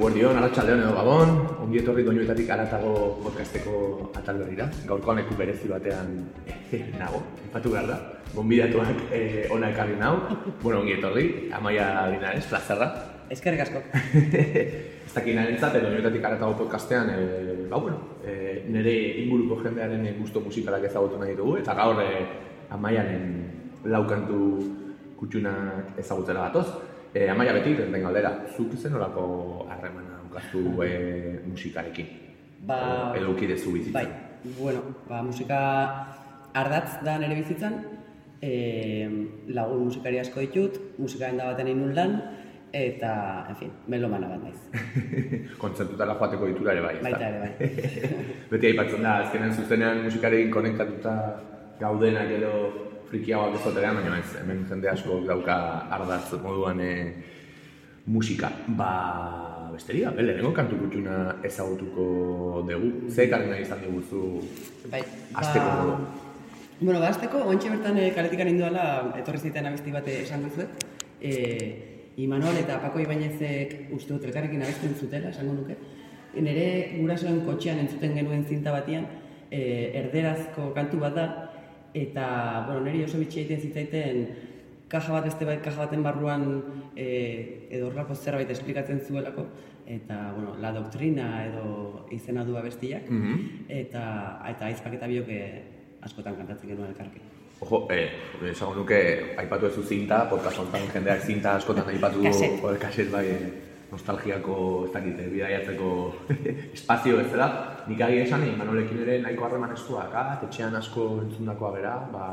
Eguer dio, naratxaldeon edo gabon, ongi etorri doinuetatik aratago podcasteko atal berrira. Gaurkoan eku berezi batean eh, nago, empatu behar da. Gonbidatuak eh, ona ekarri nau. Bueno, ongi etorri, amaia dinares, plazerra. Eskerrik asko. Ez dakit narentzat, edo doinuetatik aratago podcastean, eh, ba, bueno, eh, nire inguruko jendearen gusto musikalak ezagutu nahi dugu, eta gaur eh, amaiaren laukantu kutxunak ezagutzera gatoz. E, amaia beti, den galdera, zuk zen olako harremana ukaztu e, musikarekin? Ba... Edo ukide zu bizitzan? Bai, bueno, ba, musika ardatz da nire bizitzan, e, lagun musikari asko ditut, musika da baten inun lan, eta, en fin, melomana bat naiz. Kontzertutara joateko ditura ere bai, ez Baita ere bai. Beti aipatzen da, azkenean zuzenean musikarekin konektatuta gaudenak edo frikiagoak ez zoterean, baina ez, hemen jende asko dauka ardatz moduan e, musika. Ba, besteria, bele, nengo kantu kutxuna ezagutuko dugu. Ze ekarri nahi izan diguzu Bai, Azteko modu. Bueno, ba, azteko, ointxe bertan e, kaletikan induala, etorri ziten abesti bat esan duzuet. E, Imanol eta Pako Ibainezek uste dut elkarrekin abesten zutela, esango nuke. Nire gurasoen kotxean entzuten genuen zinta batian, e, erderazko kantu bat da, eta, bueno, niri oso bitxia egiten zitzaiten kaja bat beste bat, kaja baten barruan e, edo horrelako zerbait esplikatzen zuelako, eta, bueno, la doktrina edo izena du abestiak, Mhm. eta, eta aizpak eta biok eh, askotan kantatzen genuen elkarrekin. Ojo, eh, esango nuke, aipatu ez du zinta, podcast honetan jendeak zinta askotan aipatu Kaset. o, kaset bai, eh, nostalgiako, ez dakit, eh, bidaiatzeko espazio bezala. Nik agi esan, Imanolekin ere nahiko harreman estuak, ah, etxean asko entzundakoa bera, ba,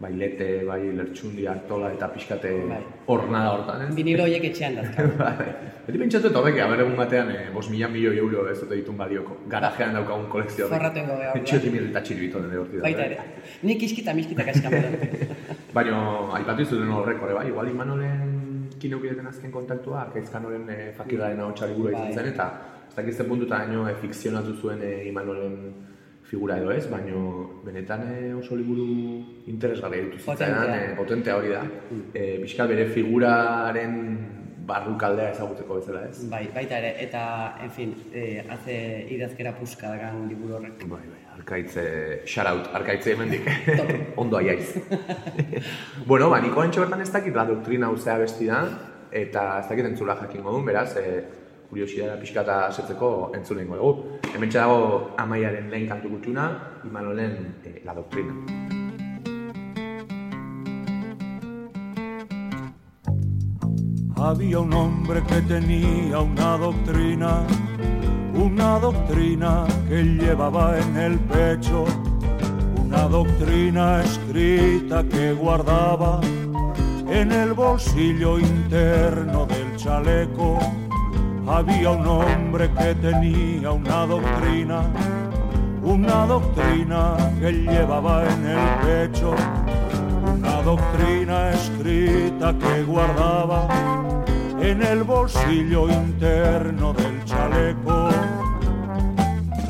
bai lete, bai lertxundi, artola eta pixkate Bai. hornada hortan, ez? Vinilo horiek etxean dazka. Bai. Beti pentsatu eta horrek, haber egun batean, eh, bos mila milioi euro ez dute ditun balioko. Garajean daukagun kolekzio. horrek. Forratuengo geha, bai. Txoti mil eta txiribito den horti da. Baita ere. Nik iskita miskita kaskamodan. Baina, aipatu zuten horrek bai, igual Imanolen kinokideten azken kontaktua, Arkaizkanoren e, fakiraren ahotsari gura izan Bai. zen, eta ez dakiz ze puntuta haino e, fikzionatu zuen e, Imanolen figura edo ez, baina benetan e, oso liburu interesgarria ditu zitzaidan, Potentea. e, potentea hori da. E, bere figuraren barrukaldea ezagutzeko bezala ez. bai, baita ere. Eta, en fin, eh, hace idazkera puska dagan liburu horrek. Bai, bai, arkaitze, shoutout, arkaitze hemendik. Ondo aiaiz. bueno, ba, niko antxo bertan ez dakit la doktrina uzea besti da, eta ez dakit entzula jakingo duen, beraz, e, kuriosidadea pixkata asetzeko entzule ingo dugu. Hemen dago amaiaren lehen kantu gutxuna, Imanolen e, la doktrina. Había un hombre que tenía una doctrina, una doctrina que llevaba en el pecho, una doctrina escrita que guardaba en el bolsillo interno del chaleco. Había un hombre que tenía una doctrina, una doctrina que llevaba en el pecho, una doctrina escrita que guardaba en el bolsillo interno del chaleco.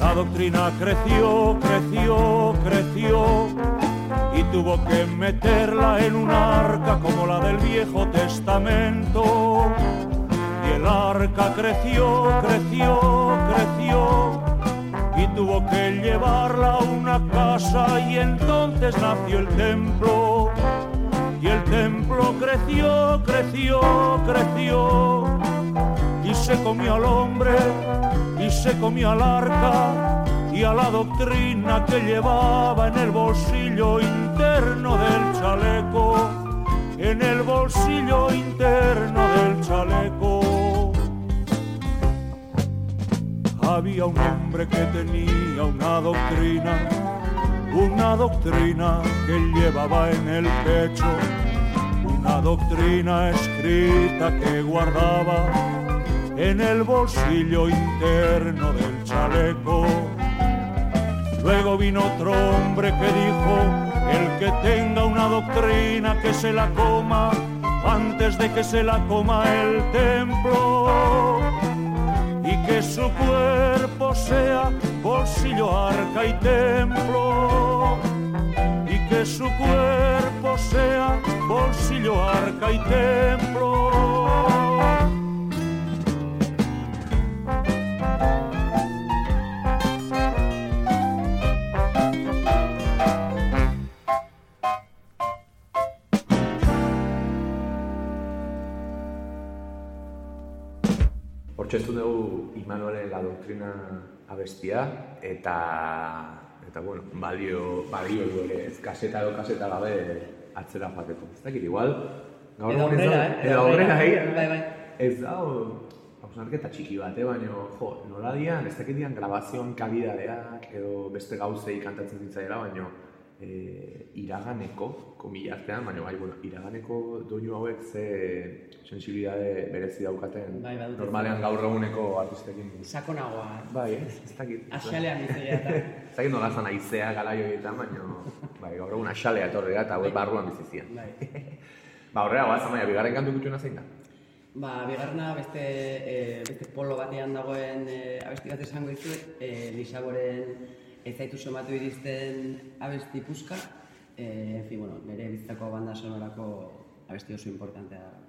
La doctrina creció, creció, creció y tuvo que meterla en un arca como la del Viejo Testamento. Y el arca creció, creció, creció y tuvo que llevarla a una casa y entonces nació el templo. El templo creció, creció, creció y se comió al hombre y se comió al arca y a la doctrina que llevaba en el bolsillo interno del chaleco, en el bolsillo interno del chaleco. Había un hombre que tenía una doctrina, una doctrina que llevaba en el pecho, una doctrina escrita que guardaba en el bolsillo interno del chaleco. Luego vino otro hombre que dijo, el que tenga una doctrina que se la coma antes de que se la coma el templo y que su cuerpo sea bolsillo arca y templo y que su cuerpo sea bolsillo arca y templo. Orchestra de Imanuel en la doctrina abestia, eta, eta bueno, balio, balio du ere, ez kaseta edo kaseta gabe atzera joateko. Ez dakit, igual, gaur egun ez da- eh? Edo aurrera, eh? Bai, bai. Ez da, hausnarketa txiki bat, eh? baina, jo, nola dian, ez dakit dian grabazioan kabidadeak, edo beste gauzei kantatzen zitzaiela, baina e, iraganeko, komilartean, baina bai, bueno, iraganeko doinu hauek ze sensibilidade berezi daukaten, Bai, badute. normalean gaur eguneko artistekin. Sakonagoa. Bai, eh? ez dakit. Axalean izia eta. Ez dakit nola zan aizea gala joietan, baina, bai, gaur egun axalea etorri da, eta hauek barruan bizizian. Bai. Ba, horrela, guaz, amaia, bigarren kantu kutxuna zein da? Ba, bigarrena beste, e, beste polo batean dagoen e, abesti bat esango dizuet, e, Lisaboren ez zaitu somatu iristen abesti puska, e, en fin, bueno, nire bizitzako banda sonorako abesti oso importantea da.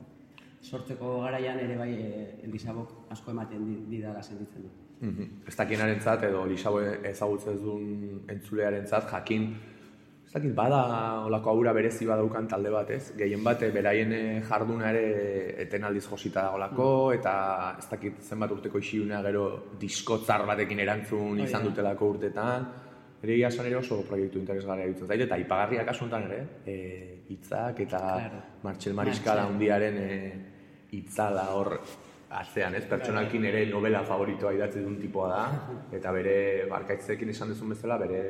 Sortzeko garaian ere bai e, Lisabok asko ematen di- didala sentitzen du. Mhm. Ez dakienarentzat edo Lisabo ezagutzen ez duen entzulearentzat jakin ez dakit bada olako aura berezi badaukan talde bat, ez? Gehien bat eh, beraien eh, jarduna ere etenaldiz josita dagoelako eta ez dakit zenbat urteko isilunea gero diskotzar batekin erantzun izan dutelako urtetan. Ere egia esan ere oso proiektu interesgarria ditzen zait eta ipagarriak asuntan ere, eh, hitzak eta Claro. Martxel Mariskala Martxel. handiaren eh, hitzala hor atzean, ez? Pertsonalkin ere novela favoritoa idatzi duen tipoa da, eta bere barkaitzekin esan duzun bezala, bere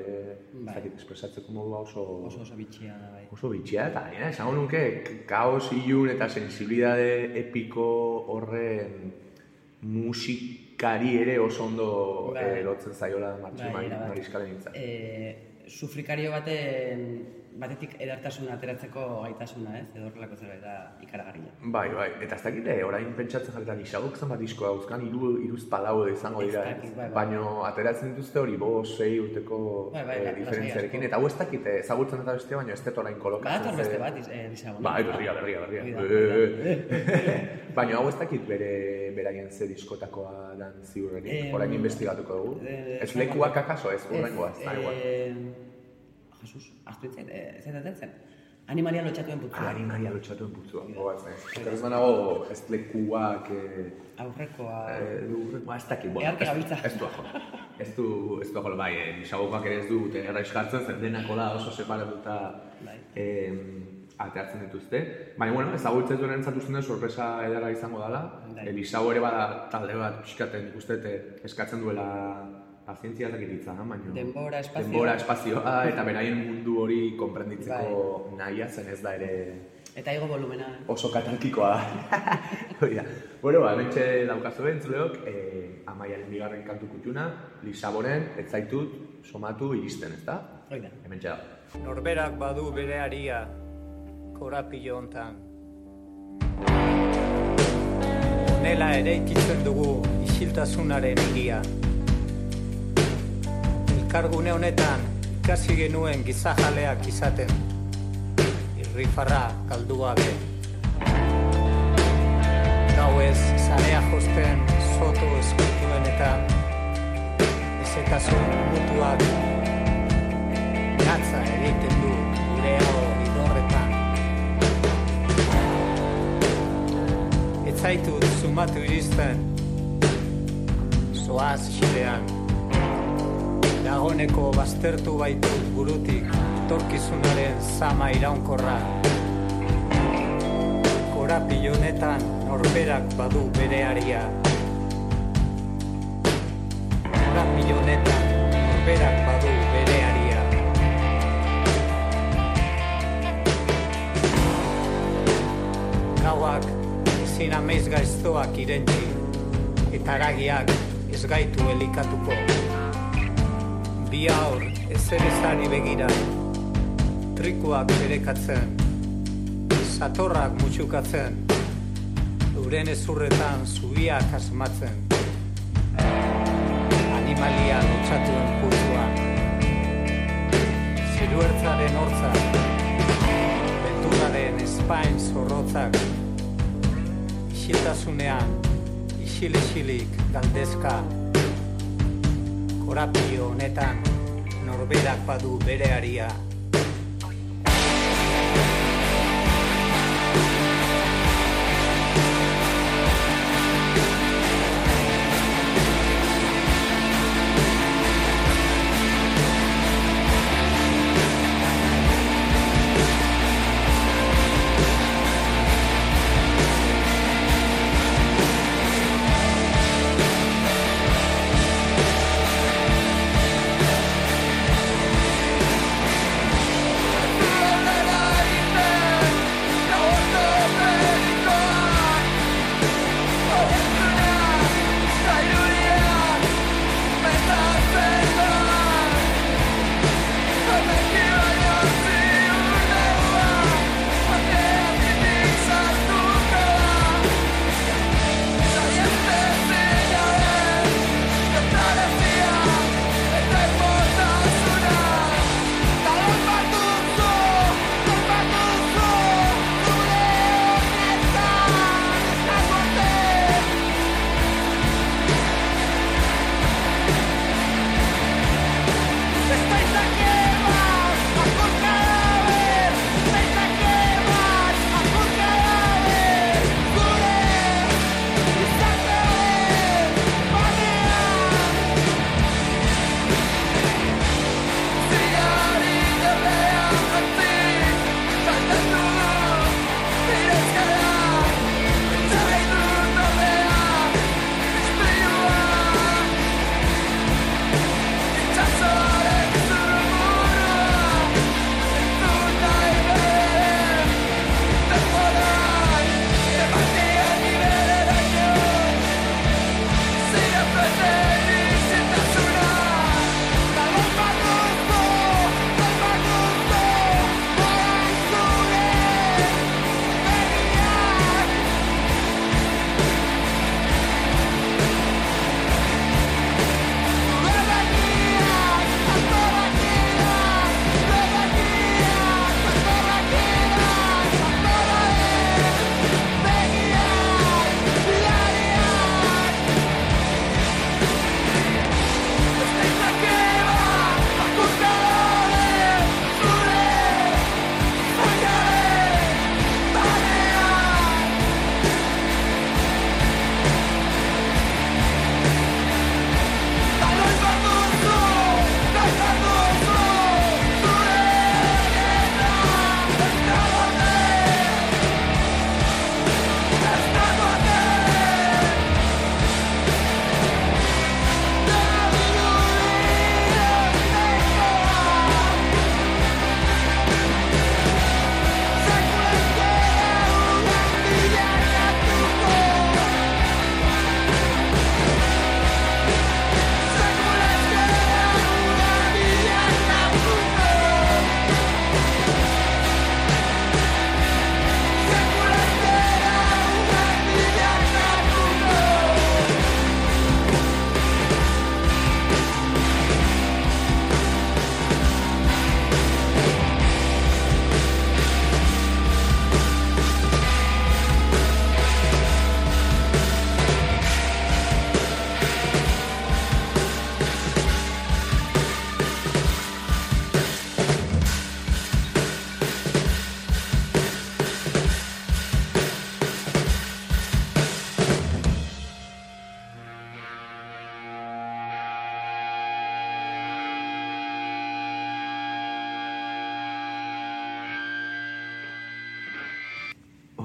Bai. dakit, espresatzeko modua oso, Oso oso bitxia da bai. oso bitxia, eta gainera, esango nuke, kaos ilun eta sensibilidade epiko horren musikari ere oso ondo Bai. eh, lotzen zaiola Martxel Bai, Mari- erabat. Mariskalen hitza. E, sufrikario baten batetik edartasuna ateratzeko gaitasuna, ez? Edo horrelako zerbait da ikaragarria. Bai, bai, eta ez dakit, eh, orain pentsatzen jarretan isabok zenbat diskoa dauzkan, hiru hiruz palau edo izango dira, bai, bai. baino ateratzen dituzte hori bost, sei urteko Bai, bai, eh, diferentziarekin, eta hau ez dakit, eh, ezagutzen eta bestea, baina ez dut orain kolokatzen. Badator beste bat, eh, Lisabon. Bai, berria, berria, berria. Baina hau ez dakit bere beraien ze diskotakoa dan ziurrenik, orain investigatuko dugu. Ez lekuak akaso, ez urrengoa, ez da igual. Eh, Jesus, ahaztu entzait, eh, ez zait zen. Animalia lotxatuen putzua. Ari Maria lotxatuen putzua, gogatzen. Eta ez banago ez lekuak, eh, Aurrekoa. Eh, du, ba, ez dakit, bueno, ez, ez du ajo. Ez du, ez du ajo, bai, eh, Lisabokoak ere ez du erraiz jartzen, zen denako da oso separatuta Bai. ateatzen dituzte. Baina, bueno, ezagutzen duen entzatu zen sorpresa ederra izango dela. Bai. E, Lisabo ere bada talde bat, pixkaten ikusten eskatzen duela pazientzia ez dakit hitza, baina... Denbora, espazioa. Denbora, espazioa, eta beraien mundu hori konprenditzeko Bai. nahia zen ez da ere Eta igo volumena. oso katalkikoa da. Hori da. Bueno, ba, hementxe daukazu entzuleok, eh, amaiaren bigarren kantu kutxuna, Lisaboren, ez zaitut, somatu iristen, ez da? Hoi da. Hementxe da. Norberak badu bere aria korapilo hontan. Nela ere ikitzen dugu isiltasunaren igia. Elkargune honetan ikasi genuen gizajaleak izaten. Irrifarra galdu gabe. Gauez zarea josten soto eskultuen eta ezetasun mutuak Gatza egiten du gure hau idorretan Ez zaitut sumatu iristen Zoaz xilean Dagoneko baztertu baitu burutik Torkizunaren zama iraunkorra. Korapilo honetan norberak badu bere aria Korapilo honetan norberak badu bere aria Gauak ezin ameiz gaiztoak irentzi Eta aragiak ez gaitu elikatuko Bi aur ez ere zari begira. Trikuak berekatzen Satorrak mutxukatzen Euren ezurretan zubiak asmatzen. Animalia lotxatuen putua Ziruertzaren hortzak Belturraren espain zorrotzak. Isiltasunean, isil-isilik galdezka Korapio honetan, norberak badu bere aria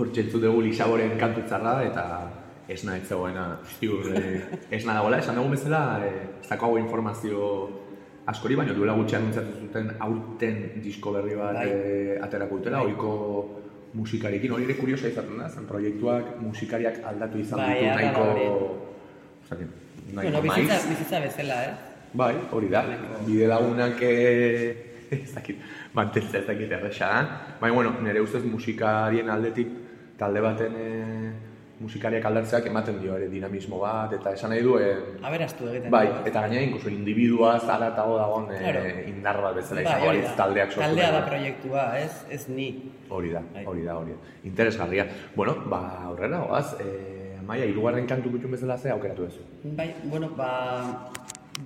hor txentzu dugu Lisaboren kantutzarra eta ez nahi zegoena ziur eh, ez dagoela, esan dugu bezala eh, ez dago informazio askori, baina duela gutxi anuntzatu zuten aurten disko berri bat eh, aterako dutela, Bai. ohiko musikarekin, hori ere kuriosa izaten da, zen proiektuak musikariak aldatu izan Bai, ditu nahiko... hori. Osea, Bueno, nahiko bizitza, maiz. bizitza bezala, eh? Bai, hori da. Nahiko- Bide lagunak eh, ez dakit, mantentzea ez dakit erresa da. Baina, bueno, nire ustez musikarien aldetik talde baten eh, musikariak aldatzeak ematen dio ere dinamismo bat, eta esan nahi du, eh, Aberastu egiten. bai, du, eta gaina inkluso individua zaratago dagoen eh, Claro. indar bat bezala Bai, izango hori da. taldeak sortu. Taldea da proiektua, ez, ez ni. Hori da, Bai. hori da, hori da. Interesgarria. Bueno, ba, aurrera, goaz, eh, Amaia, hirugarren kantu gutxun bezala ze aukeratu duzu. Bai, bueno, ba,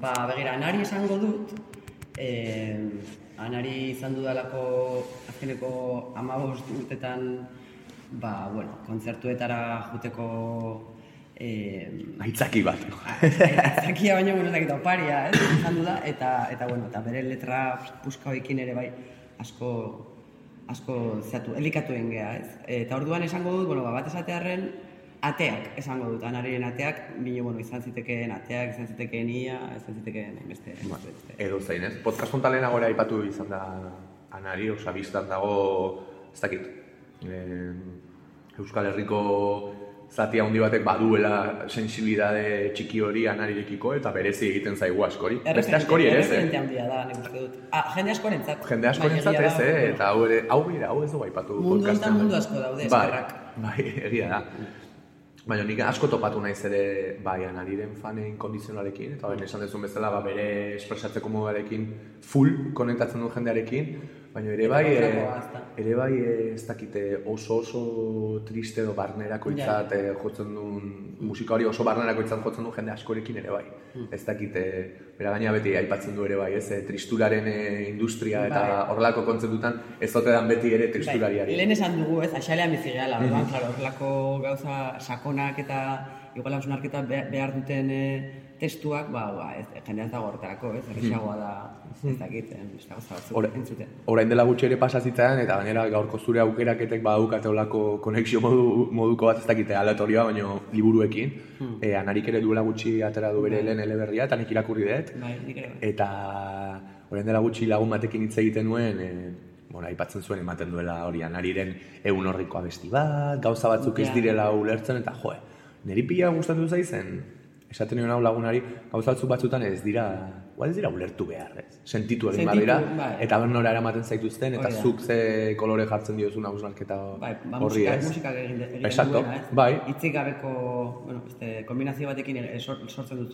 ba begira, anari esango dut, eh, anari izan dudalako azkeneko amabost urtetan, ba, bueno, kontzertuetara juteko eh, Aitzaki bat. Zakia baino, bueno, dakit, oparia, ez, izan da, eta, eta, bueno, eta bere letra puska hoekin ere bai, asko, asko zeatu, elikatu egin geha, ez. Eta orduan esango dut, bueno, ba, bat esatearren, ateak, esango dut, anarien ateak, bine, bueno, izan zitekeen ateak, izan zitekeen ia, izan zitekeen beste. Edo zein, ez? Podcast honetan lehenago ere aipatu izan da anari, osa biztan dago, ez dakit, eh, Euskal Herriko zati handi batek baduela sensibilidade txiki hori anarirekiko eta berezi egiten zaigu askori. Beste askori ere, ez, eh? handia da, nik uste dut. Ah, jende askorentzat. Jende askorentzat ez, eh? Eta hau ere, hau bera, hau ez dugu aipatu Mundu honetan podcastean. mundu asko daude, bai, eskerrak. bai, egia da. Baina nik asko topatu naiz ere bai anariren fanen kondizionalekin, eta ben esan dezun bezala ba, bere espresatzeko moduarekin full konektatzen du jendearekin, baina ere bai, ezta. ere bai eh, ez dakite oso oso triste edo barnerako Ja. itzat eh, jotzen duen musika hori oso barnerako itzat jotzen du jende askorekin ere bai. Hmm. Ez dakite, bera gaina beti aipatzen du ere bai, ez, tristuraren eh, industria eta Bai. horrelako kontzeptutan ez ote dan beti ere tristurariari. Bai, lehen esan dugu, ez, axalean bizi gehala, orduan, claro, horrelako gauza sakonak eta igual hausnarketa be- behar duten eh, testuak, ba, ba, ez, jendea ez dago horretarako, ez, errexagoa da, ez dakit, eh, beste gauza batzuk Ora- entzuten. Orain dela gutxi ere pasa zitzaidan eta gainera gaurko zure aukeraketek badukate olako konexio modu, moduko bat ez dakite aleatorioa, baino liburuekin. Hmm. E, anarik ere duela gutxi atera du bere lehen eleberria eta nik irakurri dut. Bai, bai. Eta orain dela gutxi lagun batekin hitz egiten nuen, e, bueno, aipatzen zuen ematen duela hori anariren egun horriko abesti bat, gauza batzuk ez direla ulertzen eta joe, niri pila gustatu zaizen, esaten nion hau lagunari, gauza batzuk batzutan ez dira, igual ez dira ulertu behar, ez? Sentitu egin Sentitu, badira, bai. eta bernora eramaten zaituzten, eta Hori da. zuk ze kolore jartzen diozun hausnarketa Bai, ba, horri, musika, ez? musika egin, egin Exacto, duena, ez? bai. Hitzik gabeko, bueno, este, kombinazio batekin eh, sor- sortzen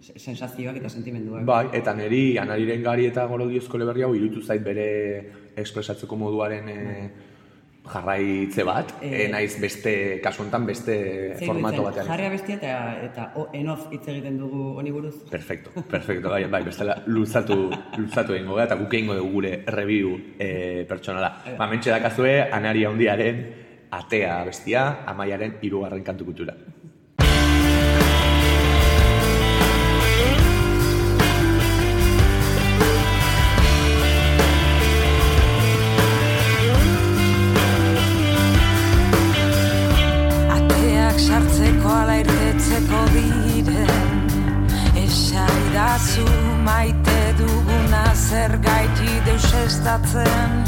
se- sensazioak eta sentimenduak. Bai, eta niri anariren gari eta gorodiozko leberri hau irutu zait bere espresatzeko moduaren e, jarraitze bat, e, naiz beste, kasu honetan beste Zer formato batean. Jarria bestia eta, eta o, enoz hitz egiten dugu honi buruz. Perfecto, perfecto, bai, bai, bestela luzatu, luzatu egingo gara, eta guk egingo dugu gure review e, pertsonala. Ba, mentxe dakazue, anari handiaren atea bestia, amaiaren hirugarren kantu kultura. Deusestatzen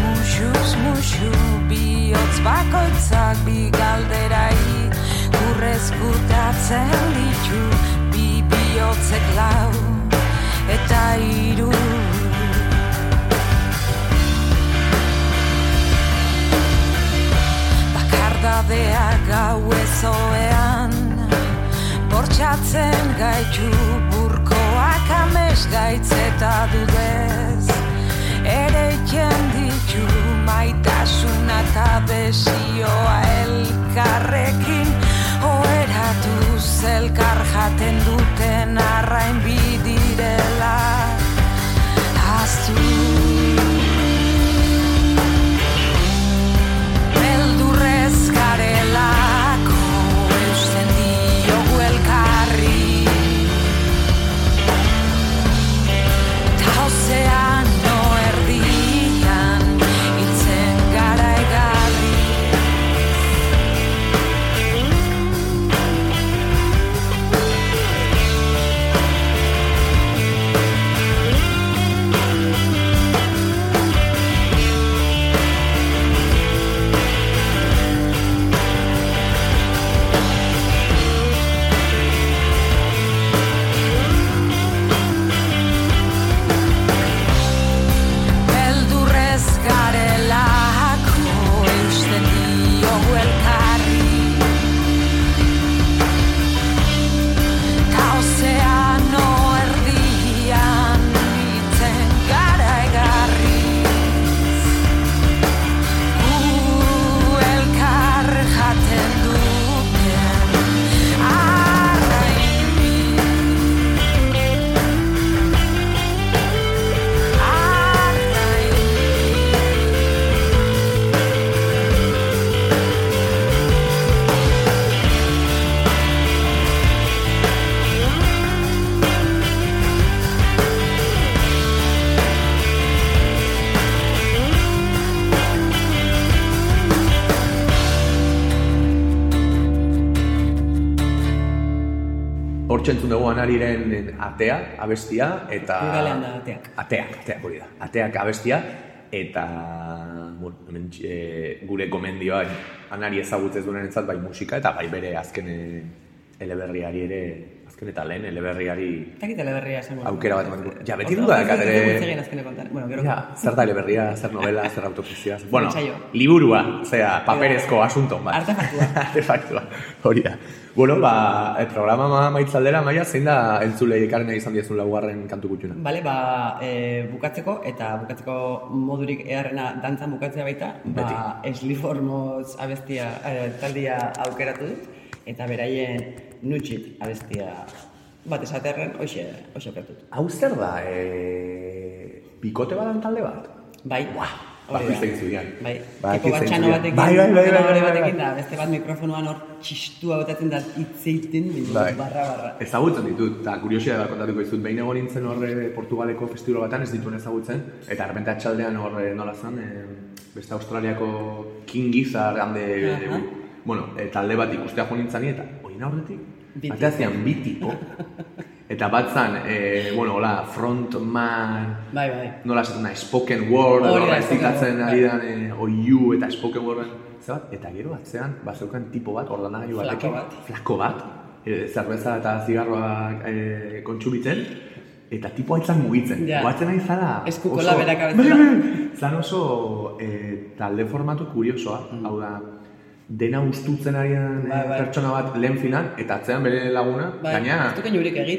Musuz musu bihotz bakoitzak bi galderai. Urrezkutatzen ditu bi bihotzek lau eta hiru. Bakardadea gau ezoean Bortxatzen gaitu burkoak amez gaitz eta dudez Ere ditu maitasuna eta besioa elkarrekin. Oeratuz elkar jaten duten arrain bidirela. Aztu Hortxe entzun dugu anariren atea, abestia, eta... Pluralean da, ateak. Ateak, ateak hori da. Ateak abestia, eta bueno, hemen, e, gure gomendioa anari ezagutzez duen entzat bai musika, eta bai bere azken eh, eleberriari ere, azken eta lehen eleberriari Eta teleberria esango. aukera bat eman. Ja, beti Oso- du da, oso ere... Bueno, gero. Ja, zer da eleberria, zer novela, zer autofikzioa. Bueno, liburua, zera, paperezko asunto bat. Artefaktua. Artefaktua, hori da. Bueno, ba, el programa ma, maitzaldera, maia, zein da entzule ikarena izan diezun laugarren kantu kutxuna? Bale, ba, e, bukatzeko, eta bukatzeko modurik eharrena dantzan bukatzea baita, ba, Esliformoz abestia, e, taldia aukeratu dut, eta beraien nutxit abestia bat esaterren, hoxe, hoxe aukeratu dut. Hau zer da, e... bikote badan talde bat? Bai, Ba, hori da. zein zuian. Bai, Ba, tipo bat txano batekin, Bai, bai, bai, bai, bai, bai, batekin bai. da, beste bat mikrofonoan hor txistua botatzen da hitzeiten, Bai. barra, barra. Ezagutzen ditut, eta kuriosia da kontatuko dizut, behin egon nintzen horre Portugaleko festival batan ez dituen ezagutzen, eta errepente atxaldean horre nola zen, e, beste Australiako King Gizzard hande, Aha. Bueno, e, talde bat ikustea jo nintzani, eta oin aurretik, Bi bateazian bi tipo, eta bat zan, e, bueno, hola, frontman, Bai, bai. nola esaten da, spoken word, Hori da, nola ez word, ari bai. dan, e, oiu eta spoken worden, ze bat, eta gero atzean, ba zeukan tipo bat, ordenagailu Flako batekin, bat. flako bat, e, zerbeza eta zigarroak e, kontsumitzen, eta tipo haitzan mugitzen. Ja. Goatzen nahi zara... Eskuko oso- labera kabezela. Zan oso e, talde formatu kuriosoa, hau da, dena ustutzen arian Bai, bai. pertsona bat lehen finan, eta atzean bere laguna, Bai, gaina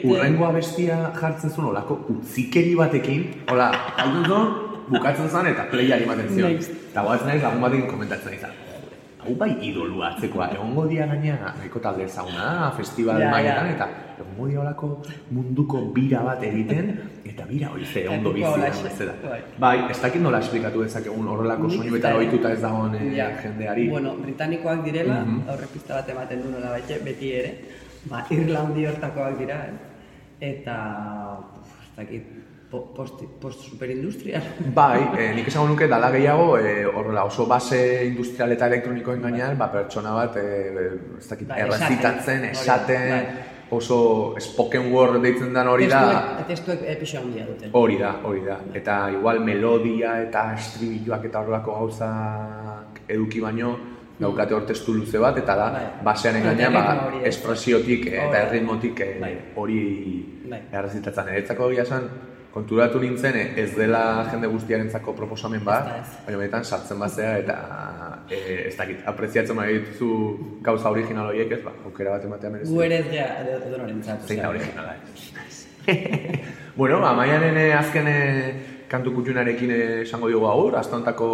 urrengo abestia jartzen zuen olako utzikeri batekin, hola, zuen, bukatzen zen eta playari ematen zion. Eta goatzen naiz lagun batekin komentatzen izan. Hau bai idolu atzekoa, egongo dia gaina, nahiko talde ezaguna, festival Ja, mailetan, ja. eta egongo dia olako munduko bira bat egiten, eta bira hori ze ondo bizi bezala. bai. Bai, ez dakit nola esplikatu dezakegun horrelako soinu eta ohituta ez dagoen eh, Ja. jendeari. Bueno, britanikoak direla, Mhm. aurre pista bat ematen du nola baite, beti ere. Ba, Irlandi hortakoak dira, eh? eta, ez dakit, post, post superindustrial. Bai, eh, nik esango nuke dala gehiago eh, horrela oso base industrial eta elektronikoen gainean, ba, pertsona bat eh, ez dakit, Bai, errezitatzen, esaten, bai. oso spoken word deitzen den hori da, Testuek- episo handia dute. hori da, hori da. Eta igual melodia eta estribilloak eta horrelako gauzak eduki baino, daukate hor testu luze bat, eta da, Bai. basearen Eta gainean, ba, espresiotik eta erritmotik Bai. hori Bai. errezitatzen. Eretzako egia konturatu nintzen, eh, ez dela jende guztiarentzako proposamen bat, baina benetan sartzen bazea eta eh, ez dakit, apreziatzen bai dituzu gauza original horiek ez, ba, aukera bat ematea merezi. Gu ere ez gea, edo, norentzat. Zein da originala, eh? bueno, maianen eh, azken kantu kutxunarekin esango diogu agur, astontako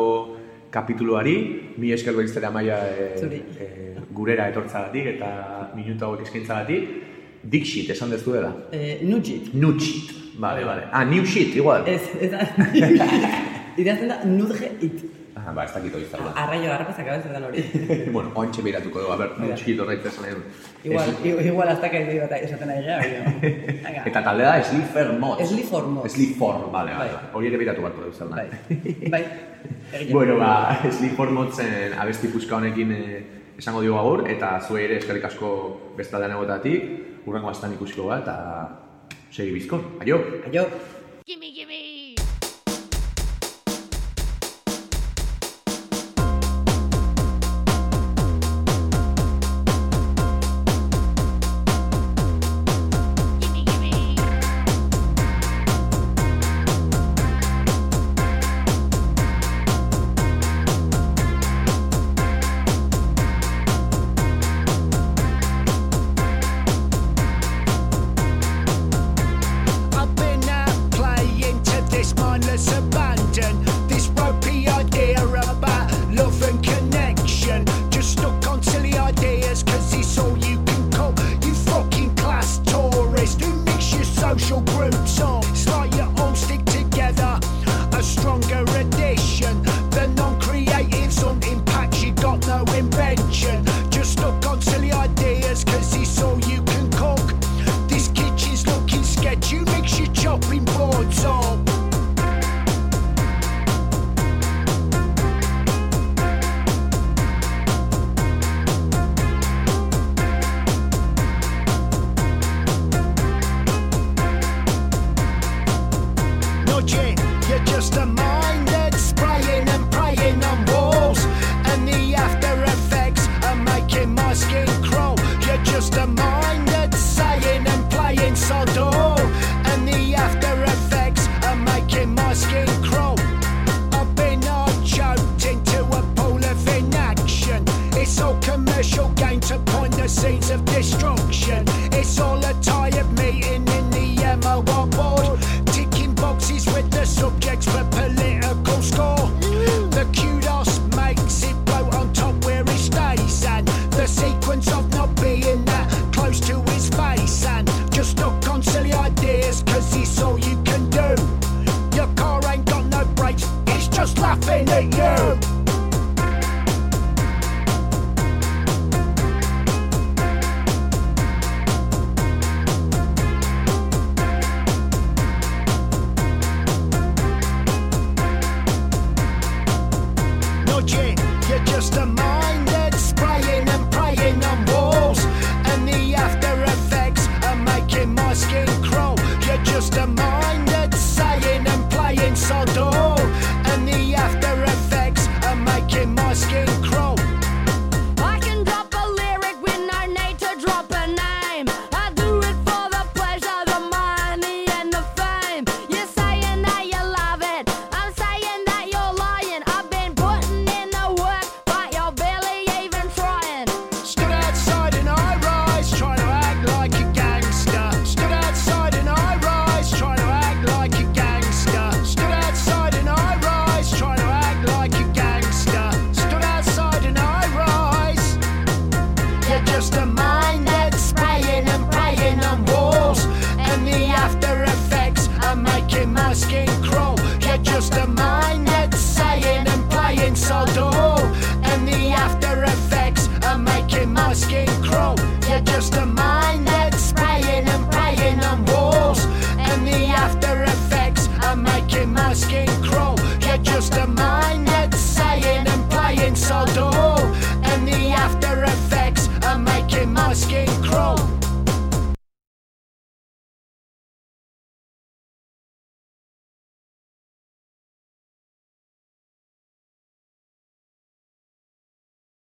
kapituluari, mi esker behiztera maia eh, Zuri. eh, gurera etortzagatik eta minutu hauek eskaintzagatik. Dixit, esan dezu dela. Eh, Nugit. Nutxit. Vale, vale. Ah, new shit, igual. Ez, ez da, idazten da nudge it. Ah, ba, ez dakit hori. Arraio harrapazak abezetan hori. bueno, ointxe behiratuko dugu, a ber, nutxit horreitza esan nahi du. Igual, igual hasta que bat esaten ari gara. Eta taldea da Sleeper Mods. Sleeper Mods. Sleeper, vale, vale. Bai. vale. Hori ere behiratu beharko dugu zer. Bai, bai. Bueno, ba, Sleeper Modsen abesti puska honekin eh, esango diogu agur, eta zuei ere eskerrik asko bestaldean egotatik, urrengo astan ikusiko ba, eta segi bizkor. Aio! Aio. Gimme, gimme. Gimme,